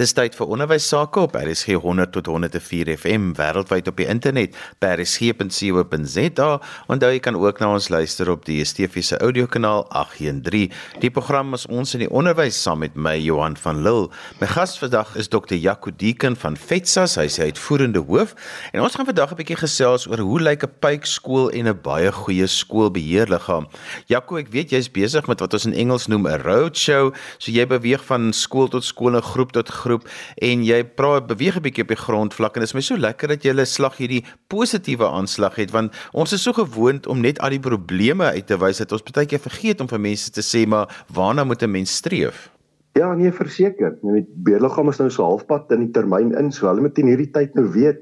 Dis tyd vir onderwys sake op RSG 100 tot 104 FM wêreldwyd op die internet by rsg.co.za en daar kan ook na ons luister op die DSTV se audiokanaal 813. Die program is ons in die onderwys saam met my Johan van Lille. My gas vandag is Dr. Jaco Deeken van FETSAS, hy is uitvoerende hoof en ons gaan vandag 'n bietjie gesels oor hoe lyk 'n pypskool en 'n baie goeie skoolbeheerliggaam. Jaco, ek weet jy's besig met wat ons in Engels noem 'n roadshow, so jy beweeg van skool tot skool en groep tot groep groep en jy praat beweeg 'n bietjie op die grondvlak en dit is my so lekker dat jy 'n slag hierdie positiewe aanslag het want ons is so gewoond om net al die probleme uit te wys dat ons baie keer vergeet om vir mense te sê maar waarna moet 'n mens streef? Ja, nee, verseker. Nou die beheerliggaam is nou so halfpad in die termyn in, so hulle moet in hierdie tyd nou weet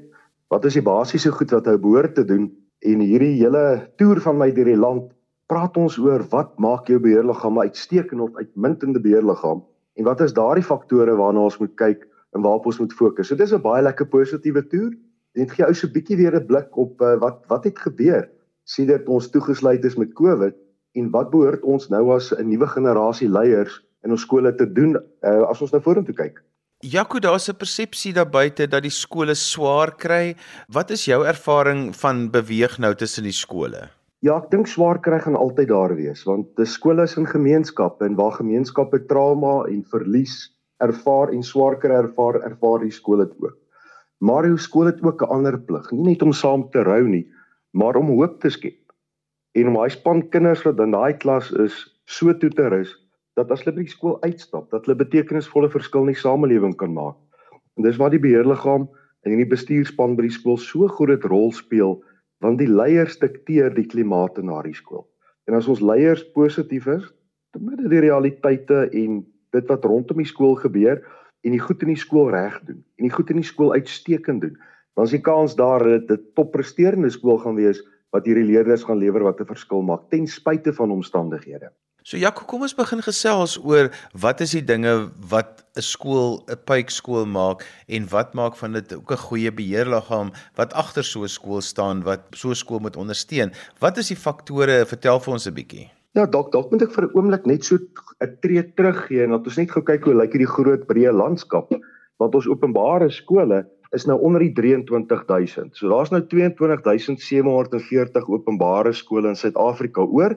wat is die basiese goed wat hy behoort te doen en hierdie hele toer van my deur die land praat ons oor wat maak jou beheerliggaam uitstekend of uitmuntende beheerliggaam en wat is daardie faktore waarna ons moet kyk en waarop ons moet fokus. So dis 'n baie lekker positiewe toer. Dit gee ou so 'n bietjie weer 'n blik op uh, wat wat het gebeur sedert ons toegesluit is met COVID en wat behoort ons nou as 'n nuwe generasie leiers in ons skole te doen uh, as ons nou vorentoe kyk. Jaco, daar's 'n persepsie daar buite dat die skole swaar kry. Wat is jou ervaring van beweeg nou tussen die skole? Ja, ek dink swaar kry gaan altyd daar wees want die skole is in gemeenskappe en waar gemeenskappe trauma en verlies ervaar en swaar kry ervaar, ervaar die skole dit ook. Maar die skool het ook 'n ander plig, nie net om saam te rou nie, maar om hoop te skep. En om daai span kinders wat in daai klas is, so toe te rus dat as hulle by die skool uitstap, dat hulle betekenisvolle verskil in die samelewing kan maak. En dis waar die beheerliggaam en die bestuurspan by die skool so groot rol speel want die leiers dikteer die klimaat in daardie skool. En as ons leiers positief is, te midde die realiteite en dit wat rondom die skool gebeur en die goed in die skool reg doen en die goed in die skool uitstekend doen, dan is die kans daar dat dit toppresterende skool gaan wees wat hierdie leerders gaan lewer wat 'n verskil maak ten spyte van omstandighede. So Jaco, kom ons begin gesels oor wat is die dinge wat 'n skool 'n pypskool maak en wat maak van dit ook 'n goeie beheerliggaam wat agter so 'n skool staan wat so 'n skool moet ondersteun. Wat is die faktore? Vertel vir ons 'n bietjie. Ja, dalk dalk moet ek vir 'n oomblik net so 'n tree teruggee en dat ons net gou kyk hoe lyk hierdie groot breë landskap want ons openbare skole is nou onder die 23000. So daar's nou 22740 openbare skole in Suid-Afrika oor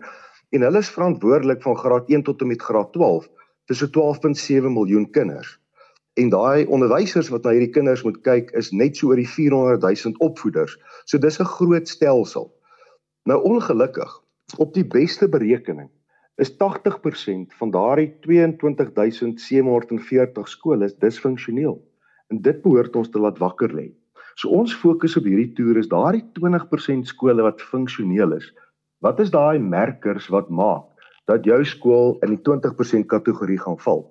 en hulle is verantwoordelik van graad 1 tot en met graad 12 vir so 12.7 miljoen kinders. En daai onderwysers wat na hierdie kinders moet kyk is net so oor die 400 000 opvoeders. So dis 'n groot stelsel. Nou ongelukkig op die beste berekening is 80% van daardie 22740 skole disfunksioneel. En dit behoort ons te laat wakker lê. So ons fokus op hierdie toer is daardie 20% skole wat funksioneel is Wat is daai merkers wat maak dat jou skool in die 20% kategorie gaan val?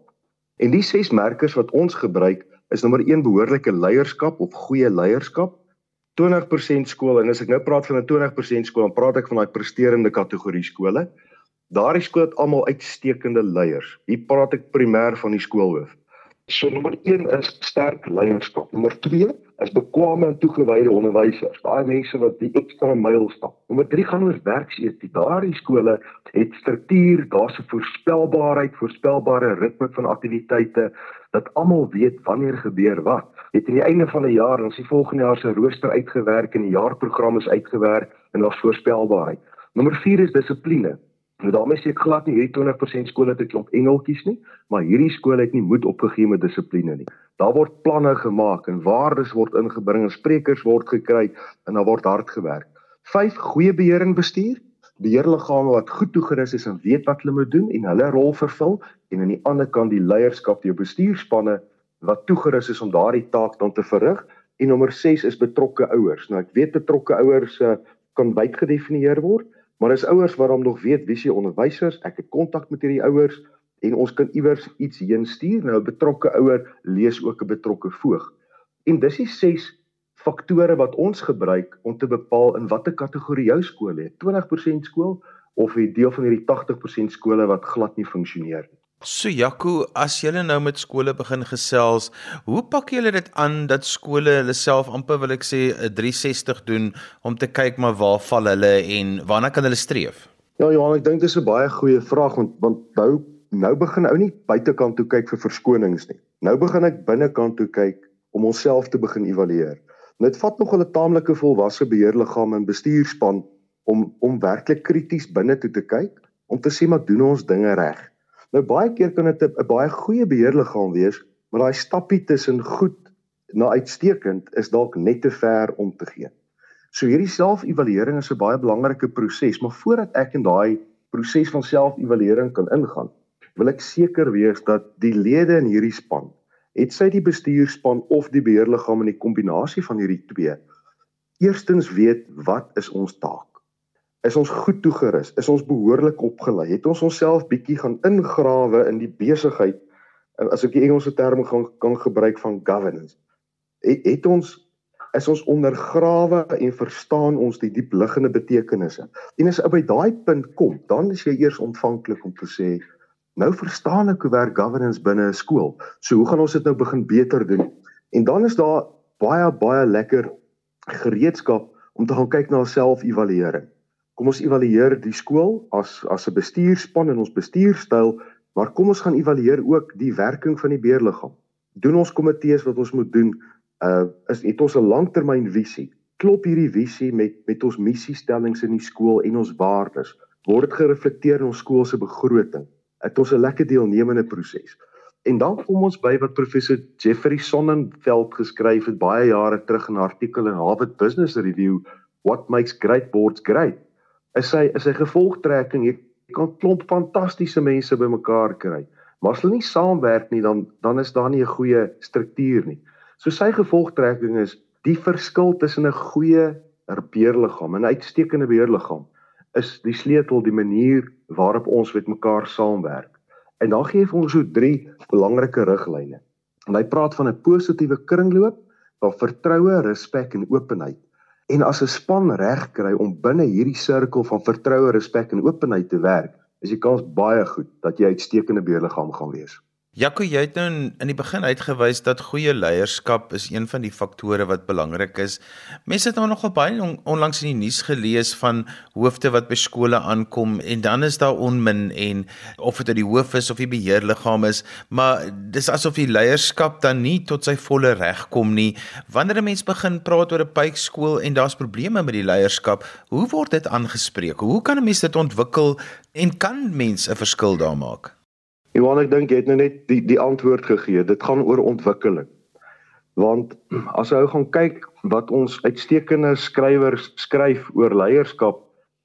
En die ses merkers wat ons gebruik is nommer 1 behoorlike leierskap of goeie leierskap. 20% skool en as ek nou praat van 'n 20% skool, dan praat ek van daai presterende kategorie skole. Daardie skool het almal uitstekende leiers. Hier praat ek primêr van die skoolhoof. So nommer 1 is sterk leierskap. Nommer 2 is bekwame en toegewyde onderwysers. Daai mense wat die ekstra myl stap. Nommer 3 gaan oor werksetiek. Daardie skole het struktuur, daar's 'n voorspelbaarheid, voorspelbare ritme van aktiwiteite dat almal weet wanneer gebeur wat. Het aan die einde van 'n jaar, ons die volgende jaar se rooster uitgewerk en die jaarprogram is uitgewerk en daar's voorspelbaarheid. Nommer 4 is dissipline. Nou daarmee sê ek glad nie hierdie 20% skole het 'n klomp engeltjies nie, maar hierdie skole het nie moed opgegee met dissipline nie. Daar word planne gemaak en waardes word ingebring en sprekers word gekry en daar word hard gewerk. 5 goeie beheer en bestuur. Beheerliggame wat goed toegerus is en weet wat hulle moet doen en hulle rol vervul en aan die ander kant die leierskap, die bestuurspanne wat toegerus is om daardie taak dan te verrig. En nommer 6 is betrokke ouers. Nou ek weet betrokke ouers uh, kan wyd gedefinieer word. Maar as ouers waarom nog weet wie se onderwysers, ek het kontak met hierdie ouers en ons kan iewers iets heen stuur. Nou 'n betrokke ouer lees ook 'n betrokke voog. En dis die ses faktore wat ons gebruik om te bepaal in watter kategorie jou skool het. 20% skool of 'n deel van hierdie 80% skole wat glad nie funksioneer nie. So Jaco, as julle nou met skole begin gesels, hoe pak julle dit aan dat skole hulle self amper wil ek sê 'n 360 doen om te kyk maar waar val hulle en waarna kan hulle streef? Ja Johan, ek dink dis 'n baie goeie vraag want want nou nou begin ou nie buitekant toe kyk vir verskonings nie. Nou begin ek binnekant toe kyk om onsself te begin evalueer. Dit vat nog 'n taamlike volwasse beheerliggaam en bestuurspan om om werklik krities binne toe te kyk om te sê maar doen ons dinge reg. Nou baie keer kan dit 'n baie goeie beheerliggaam wees, maar daai stappie tussen goed na uitstekend is dalk net te ver om te gee. So hierdie selfevaluering is 'n baie belangrike proses, maar voordat ek in daai proses van selfevaluering kan ingaan, wil ek seker wees dat die lede in hierdie span, het sy die bestuurspan of die beheerliggaam in die kombinasie van hierdie twee, eerstens weet wat is ons taak? Is ons goed toegerus? Is ons behoorlik opgelei? Het ons onsself bietjie gaan ingrawe in die besigheid as ek die Engelse term gaan kan gebruik van governance? Het, het ons is ons ondergrawe en verstaan ons die diep liggende betekenisse. En as jy by daai punt kom, dan is jy eers ontvanklik om te sê, nou verstaan ek hoe werk governance binne 'n skool. So hoe gaan ons dit nou begin beter doen? En dan is daar baie baie lekker gereedskap om te gaan kyk na self-evaluering. Kom ons evalueer die skool as as 'n bestuurspan en ons bestuurstyl, maar kom ons gaan evalueer ook die werking van die beheerliggaam. Doen ons komitees wat ons moet doen uh is het ons 'n langtermynvisie. Klop hierdie visie met met ons missiestellings in die skool en ons waardes. Word dit gereflekteer in ons skool se begroting? Het ons 'n lekker deelnemende proses? En dan kom ons by wat professor Jeffrey Sonnenfeld geskryf het baie jare terug in 'n artikel in Harvard Business Review, What makes great boards great? Is sy is sy gevolgtrekking jy kan klomp fantastiese mense bymekaar kry. Maar as hulle nie saamwerk nie dan dan is daar nie 'n goeie struktuur nie. So sy gevolgtrekking is die verskil tussen 'n goeie beheerliggaam en 'n uitstekende beheerliggaam is die sleutel die manier waarop ons met mekaar saamwerk. En dan gee hy ons so drie belangrike riglyne. En hy praat van 'n positiewe kringloop van vertroue, respek en openheid. En as 'n span reg kry om binne hierdie sirkel van vertroue, respek en openheid te werk, is die kans baie goed dat jy uitstekende beheerliggaam gaan wees. Jaco, jy het nou in, die begin uitgewys dat goeie leierskap is een van die faktore wat belangrik is. Mense het nou nogal baie on, onlangs in die nuus gelees van hoofde wat by skole aankom en dan is daar onmin en of dit die hoof is of die beheerliggaam is, maar dis asof die leierskap dan nie tot sy volle reg kom nie. Wanneer 'n mens begin praat oor 'n pypskool en daar's probleme met die leierskap, hoe word dit aangespreek? Hoe kan 'n mens dit ontwikkel en kan mens 'n verskil daar maak? Johan ek dink jy het nou net die die antwoord gegee. Dit gaan oor ontwikkeling. Want as jy gaan kyk wat ons uitstekende skrywers skryf oor leierskap,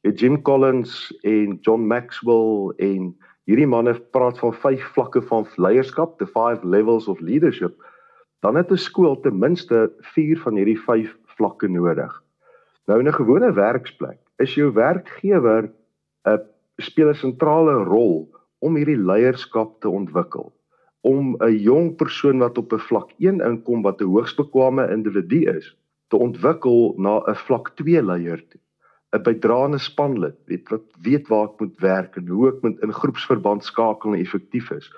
het Jim Collins en John Maxwell en hierdie manne praat van vyf vlakke van leierskap, the five levels of leadership. Dan het 'n skool ten minste 4 van hierdie vyf vlakke nodig. Nou in 'n gewone werksplek is jou werkgewer 'n speel 'n sentrale rol om hierdie leierskap te ontwikkel om 'n jong persoon wat op 'n vlak 1 inkom wat 'n hoogsbekwame individu is te ontwikkel na 'n vlak 2 leier toe. 'n bydraende spanlid weet wat weet waar ek moet werk en hoe ek moet in groepsverband skakel en effektief is.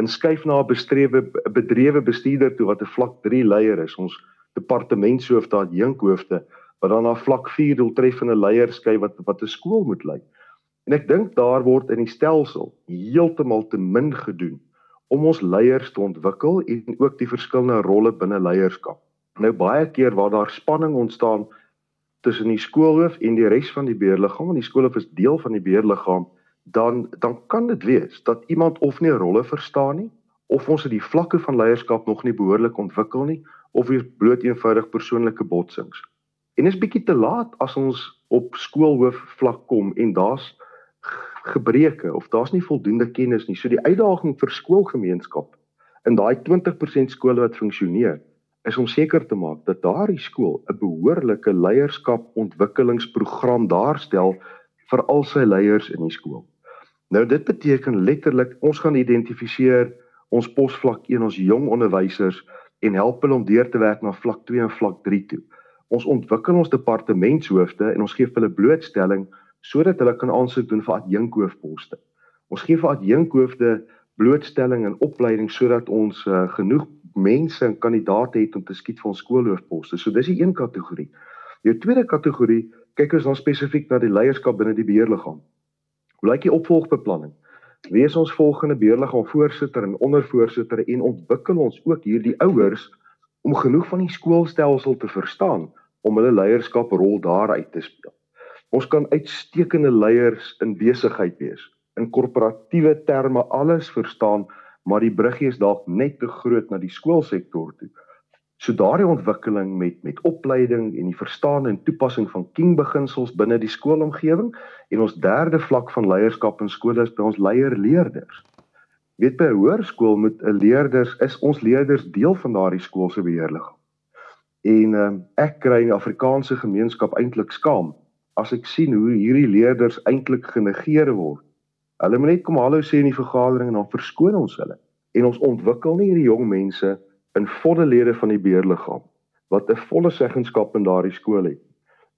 Inskuif na 'n bestrewe bedrewe bestuurder toe wat 'n vlak 3 leier is. Ons departementshoofde aan jinkhoofde wat dan na vlak 4 doeltreffende leiers skuif wat wat 'n skool moet lei En ek dink daar word in die stelsel heeltemal te min gedoen om ons leiers te ontwikkel en ook die verskillende rolle binne leierskap. Nou baie keer waar daar spanning ontstaan tussen die skoolhoof en die res van die beheerliggaam, en die skoolhoof is deel van die beheerliggaam, dan dan kan dit wees dat iemand of nie rolle verstaan nie of ons het die vlakke van leierskap nog nie behoorlik ontwikkel nie of weer bloot eenvoudig persoonlike botsings. En is bietjie te laat as ons op skoolhoof vlak kom en daar's gebreke of daar's nie voldoende kennis nie. So die uitdaging vir skoolgemeenskap in daai 20% skole wat funksioneer is om seker te maak dat daardie skool 'n behoorlike leierskap ontwikkelingsprogram daarstel vir al sy leiers in die skool. Nou dit beteken letterlik ons gaan identifiseer ons posvlak 1 ons jong onderwysers en help hulle om deur te werk na vlak 2 en vlak 3 toe. Ons ontwikkel ons departementshoofde en ons gee hulle blootstelling sodat hulle kan aansoek doen vir adjunkhoofposte. Ons gee vir adjunkhoofde blootstelling en opleiding sodat ons uh, genoeg mense en kandidaate het om te skiet vir ons skoolhoofposte. So dis die een kategorie. Die tweede kategorie kyk ons dan spesifiek na die leierskap binne die beheerliggaam. Hoe lyk die opvolgbeplanning? Wie is ons volgende beheerliggaam voorsitter en ondervoorsitter en ontwikkel ons ook hierdie ouers om genoeg van die skoolstelsel te verstaan om hulle leierskaprol daar uit te speel. Ons kan uitstekende leiers in besigheid wees, in korporatiewe terme alles verstaan, maar die bruggie is dalk net te groot na die skoolsektor toe. So daardie ontwikkeling met met opleiding en die verstaan en toepassing van king beginsels binne die skoolomgewing en ons derde vlak van leierskap in skole is by ons leierleerders. Weet by hoërskool moet 'n leerders is ons leerders deel van daardie skool se beheerliggaam. En um, ek kry in die Afrikaanse gemeenskap eintlik skaam as ek sien hoe hierdie leerders eintlik genegeer word. Hulle moet net kom hallo sê in die vergadering en dan verskoon ons hulle. En ons ontwikkel nie hierdie jong mense in volle lede van die beheerliggaam wat 'n volle seggenskap in daardie skool het.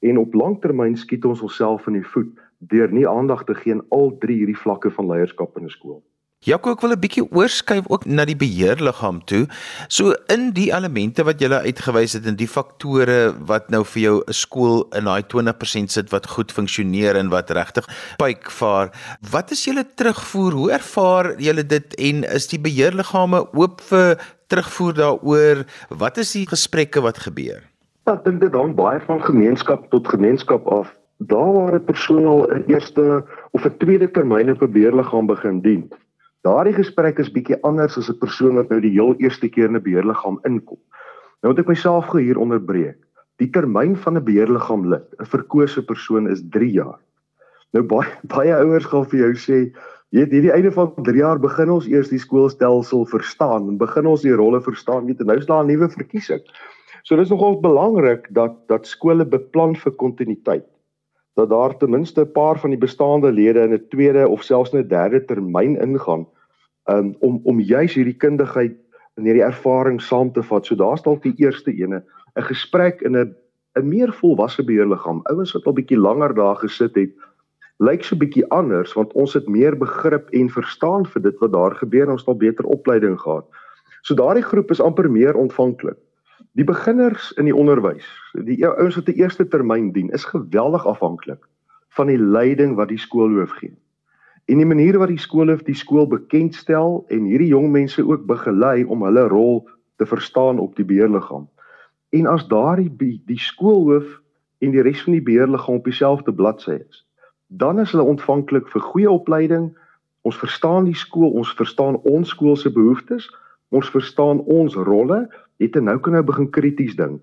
En op langtermyn skiet ons onsself in die voet deur nie aandag te gee aan al drie hierdie vlakke van leierskap in 'n skool. Jaco ek wil 'n bietjie oorskuif ook na die beheerliggaam toe. So in die elemente wat jy uitgewys het en die faktore wat nou vir jou 'n skool in daai 20% sit wat goed funksioneer en wat regtig pyk vaar. Wat is julle terugvoer? Hoe ervaar julle dit en is die beheerliggame oop vir terugvoer daaroor? Wat is die gesprekke wat gebeur? Ek dink dit hang baie van gemeenskap tot gemeenskap af. Daar waar 'n persoon al 'n eerste of 'n tweede termyn op 'n beheerliggaam begin dien, Daardie gesprek is bietjie anders as 'n persoon wat nou die heel eerste keer in 'n beheerliggaam inkom. Nou moet ek myself hier onderbreek. Die termyn van 'n beheerliggaam lid, 'n verkose persoon is 3 jaar. Nou baie baie ouers gaan vir jou sê, jy weet hierdie einde van 3 jaar begin ons eers die skoolstelsel verstaan en begin ons die rolle verstaan, weet jy, nou is daar 'n nuwe verkiesing. So dis nogal belangrik dat dat skole beplan vir kontinuïteit dat daar ten minste 'n paar van die bestaande lede in 'n tweede of selfs 'n derde termyn ingaan um, om om juis hierdie kundigheid en hierdie ervaring saam te vat. So daar's dalk die eerste ene, 'n gesprek in 'n 'n meer volwasse beheerliggaam. Ouens wat al bietjie langer daar gesit het, lyk so bietjie anders want ons het meer begrip en verstaan vir dit wat daar gebeur en ons het al beter opleiding gehad. So daardie groep is amper meer ontvanklik. Die beginners in die onderwys, die e-, ouens wat die eerste termyn dien, is geweldig afhanklik van die leiding wat die skoolhoof gee. En die manier wat die skoolhoof die skool bekendstel en hierdie jong mense ook begelei om hulle rol te verstaan op die beheerliggaam. En as daardie die skoolhoof en die res van die beheerliggaam op dieselfde bladsy is, dan is hulle ontvanklik vir goeie opleiding. Ons verstaan die skool, ons verstaan ons skool se behoeftes, ons verstaan ons rolle het en nou kan nou begin krities dink.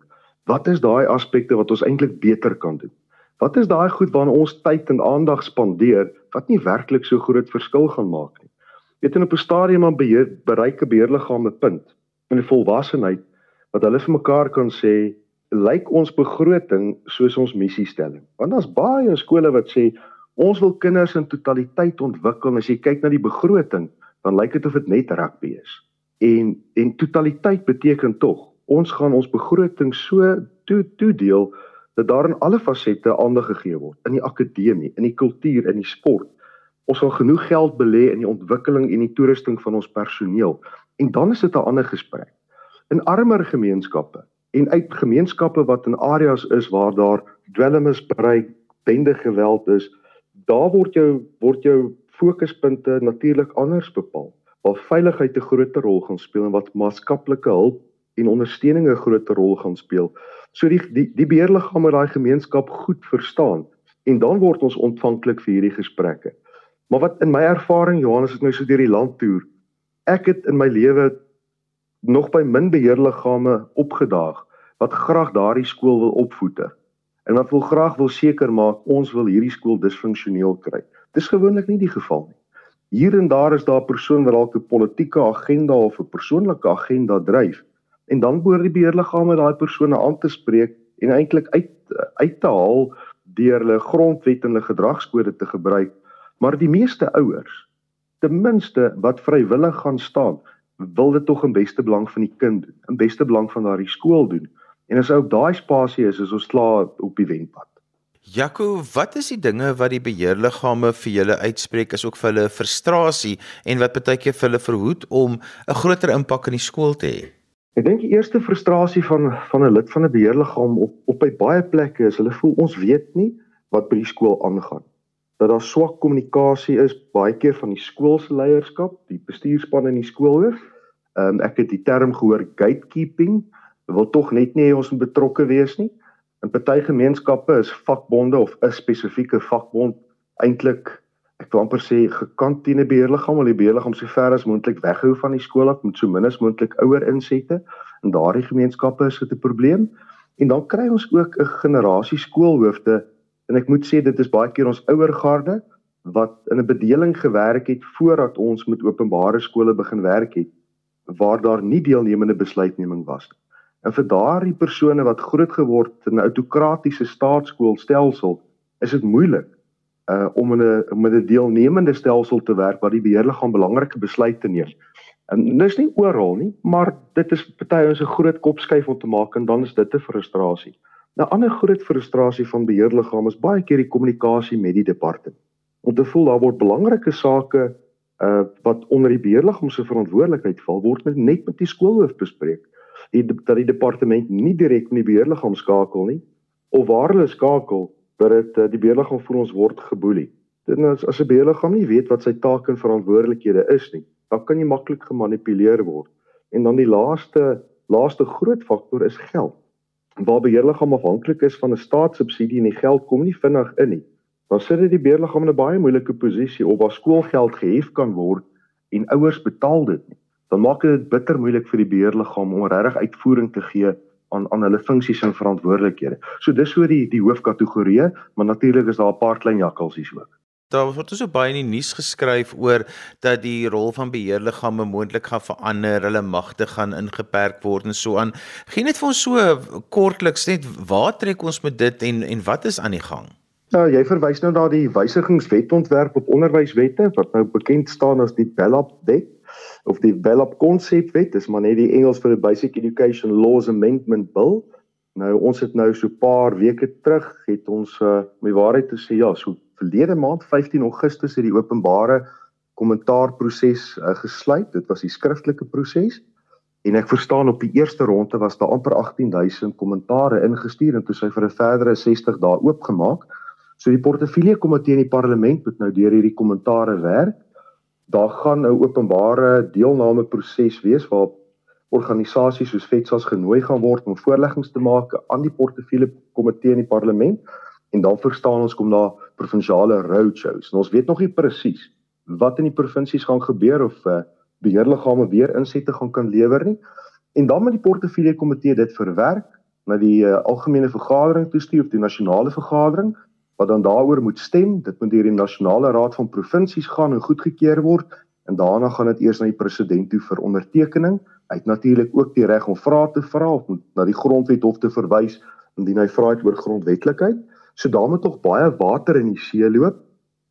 Wat is daai aspekte wat ons eintlik beter kan doen? Wat is daai goed waarna ons tyd en aandag spandeer wat nie werklik so groot verskil gaan maak nie? Weet in op 'n stadium aan beheer bereik 'n beheerliggame punt in die volwassenheid wat hulle vir mekaar kan sê lyk ons begroting soos ons missiestelling. Want daar's baie skole wat sê ons wil kinders in totaliteit ontwikkel. As jy kyk na die begroting, dan lyk dit of dit net rugby is en en totaliteit beteken tog ons gaan ons begroting so toe toedeel dat daar in alle fasette aandag gegee word in die akademie, in die kultuur, in die sport. Ons gaan genoeg geld belê in die ontwikkeling en die toerusting van ons personeel. En dan is dit 'n ander gesprek. In armer gemeenskappe en uit gemeenskappe wat in areas is waar daar dwelmmisbruik, bende geweld is, daar word jou word jou fokuspunte natuurlik anders bepaal waar veiligheid 'n groter rol gaan speel en wat maatskaplike hulp en ondersteuning 'n groter rol gaan speel. So die die, die beheerliggaam moet daai gemeenskap goed verstaan en dan word ons ontvanklik vir hierdie gesprekke. Maar wat in my ervaring Johannes het nou so deur die land toer. Ek het in my lewe nog by min beheerliggame opgedaag wat graag daardie skool wil opvoete en wat wil graag wil seker maak ons wil hierdie skool disfunksioneel kry. Dis gewoonlik nie die geval nie. Hier en daar is daar 'n persoon wat dalk 'n politieke agenda of 'n persoonlike agenda dryf en dan behoort die beheerliggame daai persone aan te spreek en eintlik uit uit te haal deur hulle grondwet en hulle gedragskode te gebruik. Maar die meeste ouers, ten minste wat vrywillig gaan staan, wil dit tog in beste belang van die kind doen, in beste belang van daardie skool doen. En as ou daai spasie is, is ons klaar op die wenpad. Jaco, wat is die dinge wat die beheerliggame vir julle uitspreek is ook vir hulle frustrasie en wat baie keer vir hulle verhoed om 'n groter impak in die skool te hê? Ek dink die eerste frustrasie van van 'n lid van 'n beheerliggaam op op by baie plekke is hulle voel ons weet nie wat by die skool aangaan. dat daar swak kommunikasie is baie keer van die skool se leierskap, die bestuurspan in die skoolhoof. Ehm um, ek het die term gehoor gatekeeping, wil tog net nie hê ons moet betrokke wees nie. In party gemeenskappe is vakbonde of 'n spesifieke vakbond eintlik ek wil amper sê gekant teen 'n beheerliggaam, al die beheerliggaam so ver as moontlik weghou van die skool af met so min as moontlik ouer insette. In daardie gemeenskappe is dit 'n probleem. En dan kry ons ook 'n generasie skoolhoofde en ek moet sê dit is baie keer ons ouer garde wat in 'n bedeling gewerk het voordat ons met openbare skole begin werk het waar daar nie deelnemende besluitneming was nie. En vir daardie persone wat groot geword het in 'n autokratiese staatskoolstelsel, is dit moeilik uh om in 'n met 'n deelnemende stelsel te werk waar die beheerliggaam belangrike besluite neem. En dis nie oral nie, maar dit is party ons 'n groot kop skuif om te maak en dan is dit 'n frustrasie. 'n Ander groot frustrasie van beheerliggame is baie keer die kommunikasie met die departement. Om te voel daar word belangrike sake uh wat onder die beheerliggaam se verantwoordelikheid val, word met net met die skoolhoof bespreek. Die dat die departement nie direk met die beheerliggaam skakel nie of waar hulle skakel, dat dit uh, die beheerliggaam vir ons word geboelie. Dit as as 'n beheerliggaam nie weet wat sy take en verantwoordelikhede is nie, dan kan jy maklik gemanipuleer word. En dan die laaste laaste groot faktor is geld. Waar beheerliggaam afhanklik is van 'n staatssubsidie en die geld kom nie vinnig in nie, dan sit dit die beheerliggaam in 'n baie moeilike posisie of waar skoolgeld gehef kan word en ouers betaal dit nie. Dan maak dit bitter moeilik vir die beheerliggaam om regtig uitvoering te gee aan aan hulle funksies en verantwoordelikhede. So dis so die die hoofkategorieë, maar natuurlik is daar 'n paar klein jakkalsies ook. Daar word so baie in die nuus geskryf oor dat die rol van beheerliggame moontlik gaan verander, hulle magte gaan ingeperk word en so aan. Geen net vir ons so kortliks net waar trek ons met dit en en wat is aan die gang? Ja, jy verwys nou na die wysigingswetontwerp op onderwyswette wat nou bekend staan as die BELAP wet of die BELAP konsepwet, dis maar net die Engels vir die Basic Education Laws Amendment Bill. Nou ons het nou so 'n paar weke terug het ons uh, my waarheid te sê ja, so verlede maand 15 Augustus het die openbare kommentaarproses uh, gesluit. Dit was die skriftelike proses. En ek verstaan op die eerste ronde was daar amper 18000 kommentare ingestuur en toe sy vir 'n verdere 60 dae oopgemaak. So die portefeulje komitee in die parlement moet nou deur hierdie kommentare werk. Daar gaan 'n openbare deelname proses wees waar organisasies soos FETSAS genooi gaan word om voorleggings te maak aan die portefeulje komitee in die parlement en dan verstaan ons kom daar provinsiale roadshows. En ons weet nog nie presies wat in die provinsies gaan gebeur of uh, beheerliggame weer insette gaan kan lewer nie. En dan met die portefeulje komitee dit verwerk na die uh, algemene vergadering toestuur of die nasionale vergadering wat dan daaroor moet stem. Dit moet deur die nasionale raad van provinsies gaan en goedgekeur word en daarna gaan dit eers na die president toe vir ondertekening. Hy het natuurlik ook die reg om vrae te vra of na die grondwet hof te verwys indien hy vra het oor grondwetlikheid. So daar moet tog baie water in die see loop.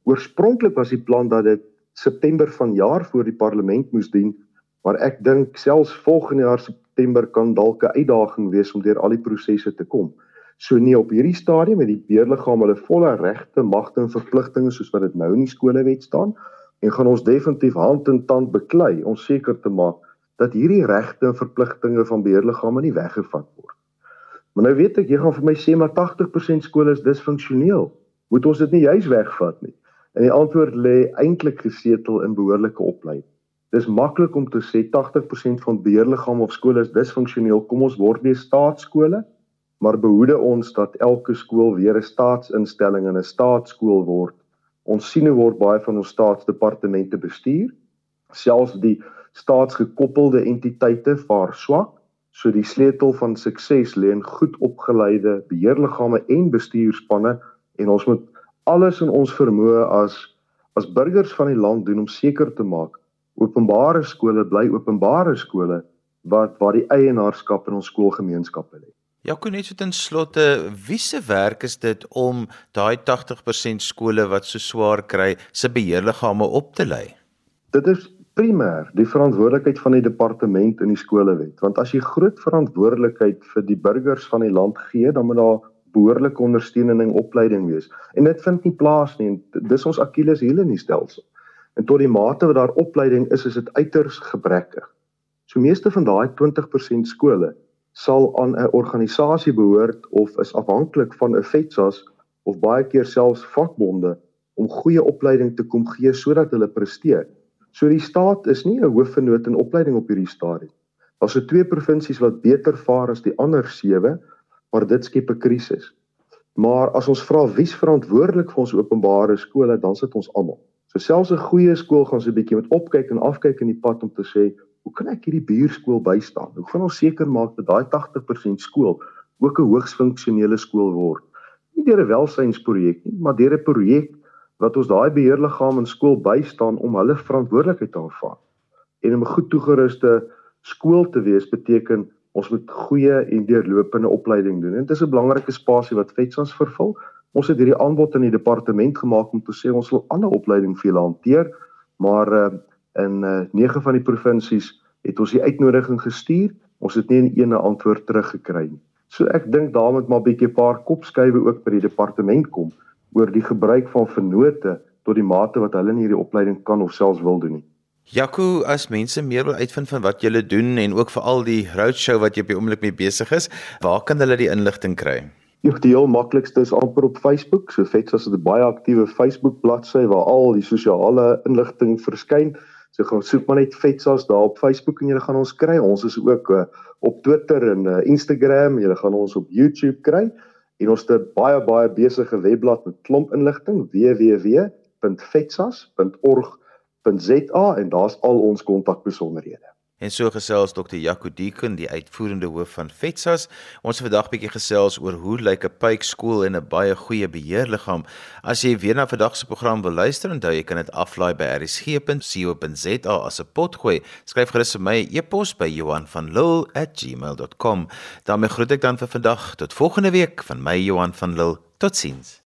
Oorspronklik was die plan dat dit September vanjaar voor die parlement moes dien, maar ek dink selfs volgende jaar September kan dalk 'n uitdaging wees om deur al die prosesse te kom. So nie op hierdie stadium met die beheerliggaam hulle volle regte, magte en verpligtinge soos wat dit nou in die skolewet staan en gaan ons definitief hand in tand beklei om seker te maak dat hierdie regte en verpligtinge van beheerliggame nie weggevat word. Maar nou weet ek jy gaan vir my sê maar 80% skole is disfunksioneel. Moet ons dit nie juis wegvat nie? En die antwoord lê eintlik gesetel in behoorlike opleiding. Dis maklik om te sê 80% van beheerliggame of skole is disfunksioneel. Kom ons word weer staatskole, maar behoede ons dat elke skool weer 'n staatsinstelling en 'n staatskool word. Ons sien hoe word baie van ons staatsdepartemente bestuur. Selfs die staatsgekoppelde entiteite vaar swak So die sleutel van sukses lê in goed opgeleide beheerliggame en bestuurspanne en ons moet alles in ons vermoë as as burgers van die land doen om seker te maak openbare skole bly openbare skole wat waar die eienaarskap in ons skoolgemeenskappe lê. Ja, kon net so ten slotte, wie se werk is dit om daai 80% skole wat so swaar kry, se beheerliggame op te lei? Dit is primêr die verantwoordelikheid van die departement in die skolewet want as jy groot verantwoordelikheid vir die burgers van die land gee dan moet daar behoorlike ondersteuning en opleiding wees. En dit vind nie plaas nie dis ons Achilles heel in die stelsel. En tot die mate wat daar opleiding is is dit uiters gebrekkig. So meeste van daai 20% skole sal aan 'n organisasie behoort of is afhanklik van 'n FETSAS of baie keer selfs vakbonde om goeie opleiding te kom gee sodat hulle presteer. So die staat is nie 'n hoofvernoot in opleiding op hierdie stadium. Daar's se twee provinsies wat beter vaar as die ander sewe, maar dit skep 'n krisis. Maar as ons vra wie's verantwoordelik vir ons openbare skole, dan sit ons almal. So selfs 'n goeie skool gaan so 'n bietjie met opkyk en afkyk in die pad om te sê, hoe kan ek hierdie buurskool bystaan? Hoe gaan ons seker maak dat daai 80% skool ook 'n hoogs funksionele skool word? Nie deur 'n welsynsprojek nie, maar deur 'n projek wat ons daai beheerliggaam in skool bystaan om hulle verantwoordelikheid te aanvaar. En om 'n goed toegeruste skool te wees beteken ons moet goeie en deurlopende opleiding doen. En dit is 'n belangrike spasie wat FETSAS vervul. Ons het hierdie aanbod in die departement gemaak om te sê ons wil ander opleiding vir julle hanteer, maar uh, in uh, 9 van die provinsies het ons die uitnodiging gestuur. Ons het nie 'n ene antwoord teruggekry nie. So ek dink daarmee moet maar 'n bietjie 'n paar kopskuive ook by die departement kom oor die gebruik van vennote tot die mate wat hulle in hierdie opleiding kan of selfs wil doen nie. Jaco, as mense meer wil uitvind van wat jy doen en ook veral die roadshow wat jy op die oomblik mee besig is, waar kan hulle die inligting kry? Ja, die heel maklikste is amper op Facebook. So Vets is 'n baie aktiewe Facebook bladsy waar al die sosiale inligting verskyn. So gaan soek maar net Vetsas daar op Facebook en jy gaan ons kry. Ons is ook uh, op Twitter en uh, Instagram. Jy gaan ons op YouTube kry en ons het baie baie besige webblad met klomp inligting www.fetsas.org.za en daar's al ons kontakbesonderhede. En so gesels Dr. Jaco Deeken, die uitvoerende hoof van FETSAS. Ons vandag bietjie gesels oor hoe lyk 'n pypskool en 'n baie goeie beheerliggaam. As jy weer na vandag se program wil luister, onthou jy kan dit aflaai by rsg.co.za as 'n potgooi. Skryf gerus vir my e-pos by Johan van Lille@gmail.com. daarmee groet ek dan vir vandag tot volgende week van my Johan van Lille. Totsiens.